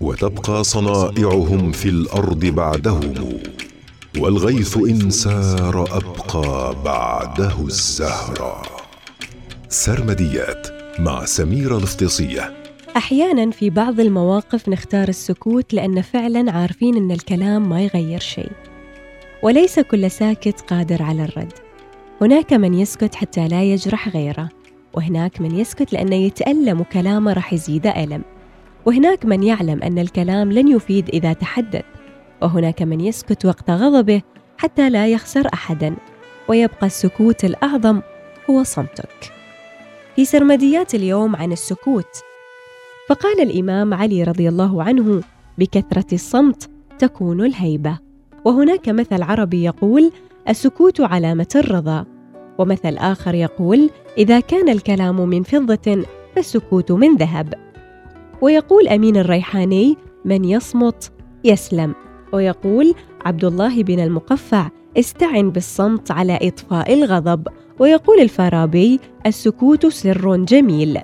وتبقى صنائعهم في الأرض بعدهم والغيث إن سار أبقى بعده الزهرا سرمديات مع سميره الافتصيه أحيانا في بعض المواقف نختار السكوت لأن فعلا عارفين إن الكلام ما يغير شيء وليس كل ساكت قادر على الرد. هناك من يسكت حتى لا يجرح غيره وهناك من يسكت لأنه يتألم وكلامه راح يزيد ألم. وهناك من يعلم أن الكلام لن يفيد إذا تحدث وهناك من يسكت وقت غضبه حتى لا يخسر أحدا ويبقى السكوت الأعظم هو صمتك. في سرمديات اليوم عن السكوت فقال الإمام علي رضي الله عنه بكثرة الصمت تكون الهيبة. وهناك مثل عربي يقول السكوت علامة الرضا. ومثل آخر يقول إذا كان الكلام من فضة فالسكوت من ذهب. ويقول أمين الريحاني من يصمت يسلم. ويقول عبد الله بن المقفع استعن بالصمت على إطفاء الغضب. ويقول الفارابي السكوت سر جميل.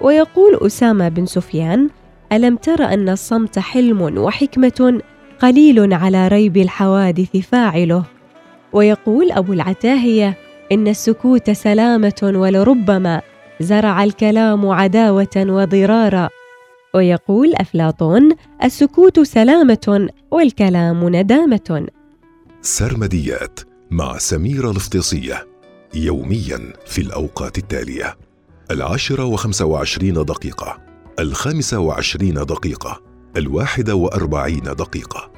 ويقول أسامة بن سفيان ألم تر أن الصمت حلم وحكمة قليل على ريب الحوادث فاعله. ويقول أبو العتاهية إن السكوت سلامة ولربما زرع الكلام عداوة وضرارا. ويقول أفلاطون السكوت سلامة والكلام ندامة. سرمديات مع سميرة الافتصية يوميا في الأوقات التالية. العاشرة وخمسة وعشرين دقيقة الخامسة وعشرين دقيقة الواحدة وأربعين دقيقة.